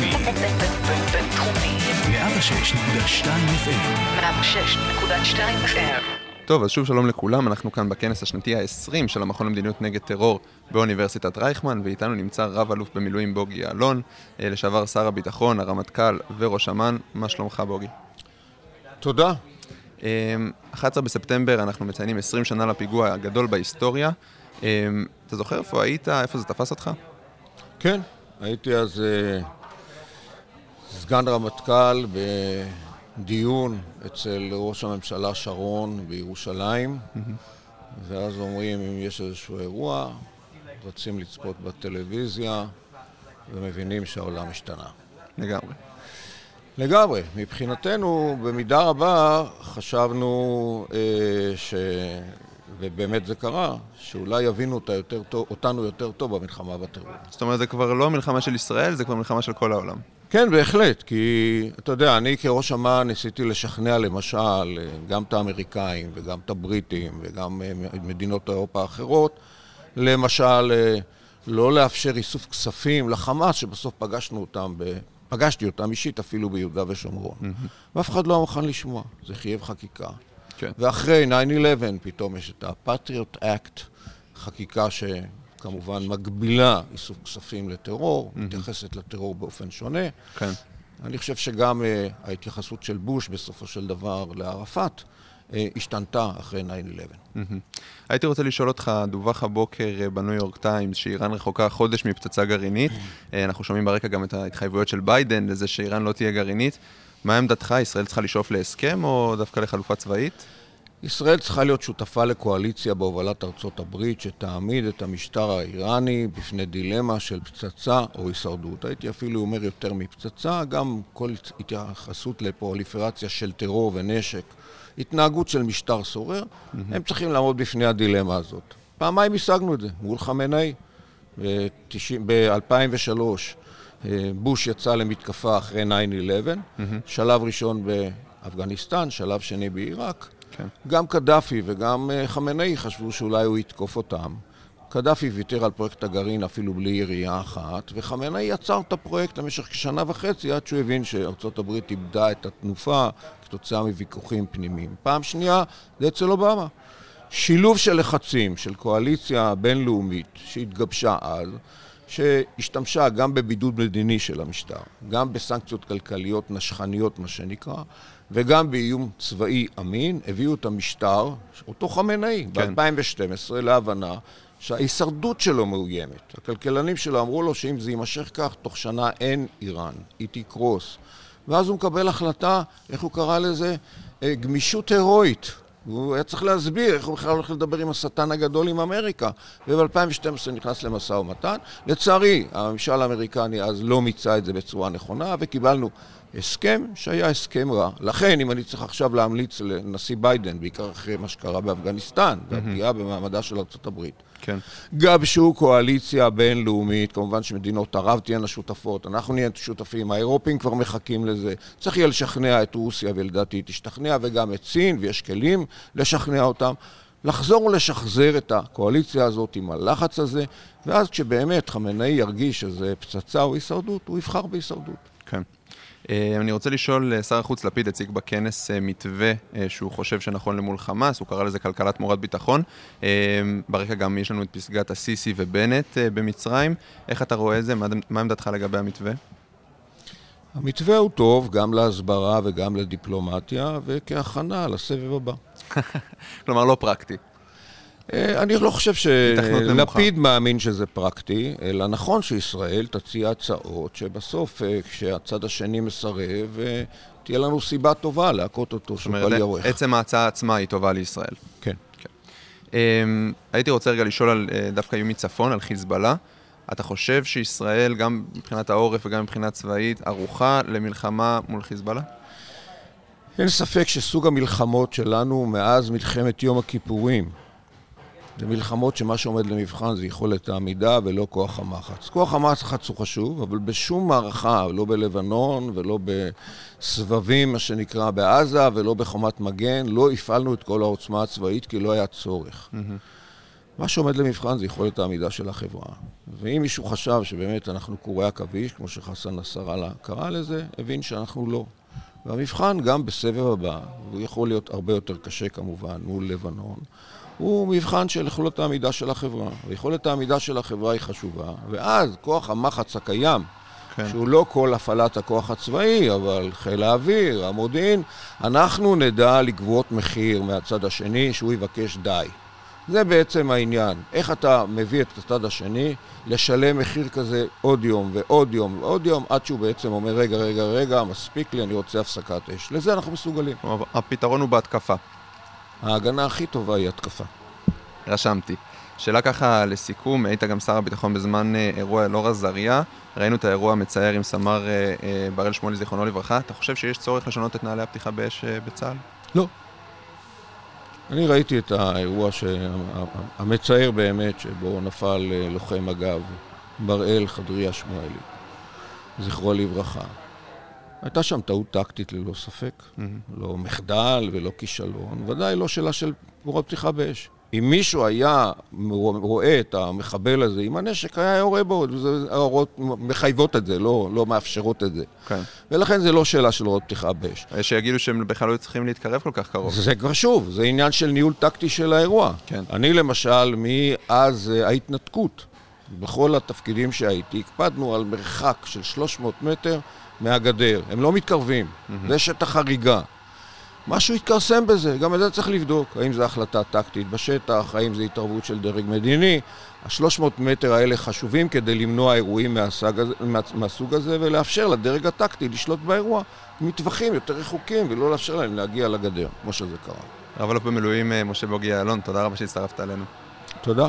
בינתחומי. בינתחומי. 106.2 FM. 106.2 FM. טוב, אז שוב שלום לכולם, אנחנו כאן בכנס השנתי ה-20 של המכון למדיניות נגד טרור באוניברסיטת רייכמן, ואיתנו נמצא רב אלוף במילואים בוגי יעלון, אה, לשעבר שר הביטחון, הרמטכ"ל וראש אמ"ן. מה שלומך בוגי? תודה. אה, 11 בספטמבר אנחנו מציינים 20 שנה לפיגוע הגדול בהיסטוריה. אה, אתה זוכר איפה היית? איפה זה תפס אותך? כן, הייתי אז אה, סגן רמטכ"ל בדיון אצל ראש הממשלה שרון בירושלים, ואז אומרים אם יש איזשהו אירוע, רצים לצפות בטלוויזיה ומבינים שהעולם השתנה. לגמרי. לגמרי. מבחינתנו, במידה רבה, חשבנו אה, ש... ובאמת זה קרה, שאולי יבינו אותה יותר טוב, אותנו יותר טוב במלחמה בטרור. זאת אומרת, זה כבר לא מלחמה של ישראל, זה כבר מלחמה של כל העולם. כן, בהחלט, כי אתה יודע, אני כראש אמ"ן ניסיתי לשכנע למשל גם את האמריקאים וגם את הבריטים וגם אה, מדינות אירופה האחרות, למשל, אה, לא לאפשר איסוף כספים לחמאס, שבסוף פגשנו אותם, ב... פגשתי אותם אישית אפילו ביהודה ושומרון. ואף אחד לא מוכן לשמוע, זה חייב חקיקה. כן. ואחרי 9-11 פתאום יש את ה-Patriot Act, חקיקה שכמובן מגבילה איסוף כספים לטרור. מתייחסת לטרור באופן שונה. כן. אני חושב שגם uh, ההתייחסות של בוש בסופו של דבר לערפאת uh, השתנתה אחרי 9-11. Mm-hmm. הייתי רוצה לשאול אותך, דווח הבוקר uh, בניו יורק טיימס שאיראן רחוקה חודש מפצצה גרעינית. אנחנו שומעים ברקע גם את ההתחייבויות של ביידן לזה שאיראן לא תהיה גרעינית. מה עמדתך? ישראל צריכה לשאוף להסכם או דווקא לחלופה צבאית? ישראל צריכה להיות שותפה לקואליציה בהובלת ארצות הברית שתעמיד את המשטר האיראני בפני דילמה של פצצה או הישרדות. הייתי אפילו אומר יותר מפצצה, גם כל התייחסות לפרוליפרציה של טרור ונשק, התנהגות של משטר סורר, mm-hmm. הם צריכים לעמוד בפני הדילמה הזאת. פעמיים השגנו את זה, מול חמינאי ב-2003. בוש יצא למתקפה אחרי 9-11, mm-hmm. שלב ראשון באפגניסטן, שלב שני בעיראק. כן. גם קדאפי וגם חמינאי חשבו שאולי הוא יתקוף אותם. קדאפי ויתר על פרויקט הגרעין אפילו בלי ירייה אחת, וחמינאי עצר את הפרויקט למשך כשנה וחצי עד שהוא הבין שארצות הברית איבדה את התנופה כתוצאה מוויכוחים פנימיים. פעם שנייה, זה אצל אובמה. שילוב של לחצים, של קואליציה בינלאומית שהתגבשה אז, שהשתמשה גם בבידוד מדיני של המשטר, גם בסנקציות כלכליות נשכניות, מה שנקרא, וגם באיום צבאי אמין, הביאו את המשטר, אותו חמינאי, כן. ב-2012, להבנה שההישרדות שלו מאוימת. הכלכלנים שלו אמרו לו שאם זה יימשך כך, תוך שנה אין איראן, היא תקרוס. ואז הוא מקבל החלטה, איך הוא קרא לזה? גמישות הירואית. הוא היה צריך להסביר איך הוא בכלל הולך לדבר עם השטן הגדול עם אמריקה. וב-2012 נכנס למשא ומתן. לצערי, הממשל האמריקני אז לא מיצה את זה בצורה נכונה, וקיבלנו הסכם שהיה הסכם רע. לכן, אם אני צריך עכשיו להמליץ לנשיא ביידן, בעיקר אחרי מה שקרה באפגניסטן, והפגיעה במעמדה של ארה"ב, כן. גבשו קואליציה בינלאומית, כמובן שמדינות ערב תהיינה שותפות, אנחנו נהיה שותפים, האירופים כבר מחכים לזה. צריך יהיה לשכנע את רוסיה, ולדעתי היא תשתכנע, וגם את סין, ויש כלים לשכנע אותם. לחזור ולשחזר את הקואליציה הזאת עם הלחץ הזה, ואז כשבאמת חמינאי ירגיש שזה פצצה או הישרדות, הוא יבחר בהישרדות. כן. אני רוצה לשאול, שר החוץ לפיד הציג בכנס מתווה שהוא חושב שנכון למול חמאס, הוא קרא לזה כלכלת תמורת ביטחון. ברקע גם יש לנו את פסגת הסיסי ובנט במצרים. איך אתה רואה את זה? מה עמדתך לגבי המתווה? המתווה הוא טוב גם להסברה וגם לדיפלומטיה, וכהכנה לסבב הבא. כלומר, לא פרקטי. אני לא חושב שלפיד מאמין שזה פרקטי, אלא נכון שישראל תציע הצעות שבסוף, כשהצד השני מסרב, תהיה לנו סיבה טובה להכות אותו שהוא בל יורך. עצם ההצעה עצמה היא טובה לישראל. כן. כן. הייתי רוצה רגע לשאול על דווקא איום מצפון, על חיזבאללה. אתה חושב שישראל, גם מבחינת העורף וגם מבחינה צבאית, ערוכה למלחמה מול חיזבאללה? אין ספק שסוג המלחמות שלנו מאז מלחמת יום הכיפורים זה מלחמות שמה שעומד למבחן זה יכולת העמידה ולא כוח המחץ. כוח המחץ הוא חשוב, אבל בשום מערכה, לא בלבנון ולא בסבבים, מה שנקרא, בעזה ולא בחומת מגן, לא הפעלנו את כל העוצמה הצבאית כי לא היה צורך. Mm-hmm. מה שעומד למבחן זה יכולת העמידה של החברה. ואם מישהו חשב שבאמת אנחנו קורי עכביש, כמו שחסן נסראללה קרא לזה, הבין שאנחנו לא. והמבחן גם בסבב הבא, והוא יכול להיות הרבה יותר קשה כמובן מול לבנון, הוא מבחן של יכולת העמידה של החברה. ויכולת העמידה של החברה היא חשובה, ואז כוח המחץ הקיים, כן. שהוא לא כל הפעלת הכוח הצבאי, אבל חיל האוויר, המודיעין, אנחנו נדע לגבות מחיר מהצד השני שהוא יבקש די. זה בעצם העניין. איך אתה מביא את הצד השני לשלם מחיר כזה עוד יום ועוד יום ועוד יום, עד שהוא בעצם אומר, רגע, רגע, רגע, מספיק לי, אני רוצה הפסקת אש. לזה אנחנו מסוגלים. הפתרון הוא בהתקפה. ההגנה הכי טובה היא התקפה. רשמתי. שאלה ככה לסיכום, היית גם שר הביטחון בזמן אה, אירוע אלאור עזריה, ראינו את האירוע המצער עם סמ"ר אה, אה, בראל שמואלי, זיכרונו לברכה, אתה חושב שיש צורך לשנות את נהלי הפתיחה באש בצה"ל? לא. אני ראיתי את האירוע המצער באמת, שבו נפל לוחם מג"ב, בראל חדריה שמואלי, זכרו לברכה. הייתה שם טעות טקטית ללא ספק, mm-hmm. לא מחדל ולא כישלון, ודאי לא שאלה של תמורת פתיחה באש. אם מישהו היה רואה את המחבל הזה עם הנשק, היה יורה בו, ההוראות מחייבות את זה, לא, לא מאפשרות את זה. כן. ולכן זה לא שאלה של הוראות פתיחה באש. שיגידו שהם בכלל לא צריכים להתקרב כל כך קרוב. זה כבר שוב, זה עניין של ניהול טקטי של האירוע. כן. אני למשל, מאז אה, ההתנתקות, בכל התפקידים שהייתי, הקפדנו על מרחק של 300 מטר מהגדר. הם לא מתקרבים, mm-hmm. זה שטח חריגה. משהו התכרסם בזה, גם את זה צריך לבדוק. האם זו החלטה טקטית בשטח, האם זו התערבות של דרג מדיני. ה-300 מטר האלה חשובים כדי למנוע אירועים מהסוג הזה, מהסוג הזה ולאפשר לדרג הטקטי לשלוט באירוע מטווחים יותר רחוקים ולא לאפשר להם להגיע לגדר, כמו שזה קרה. רב אלוף במילואים אה, משה בוגי יעלון, תודה רבה שהצטרפת אלינו. תודה.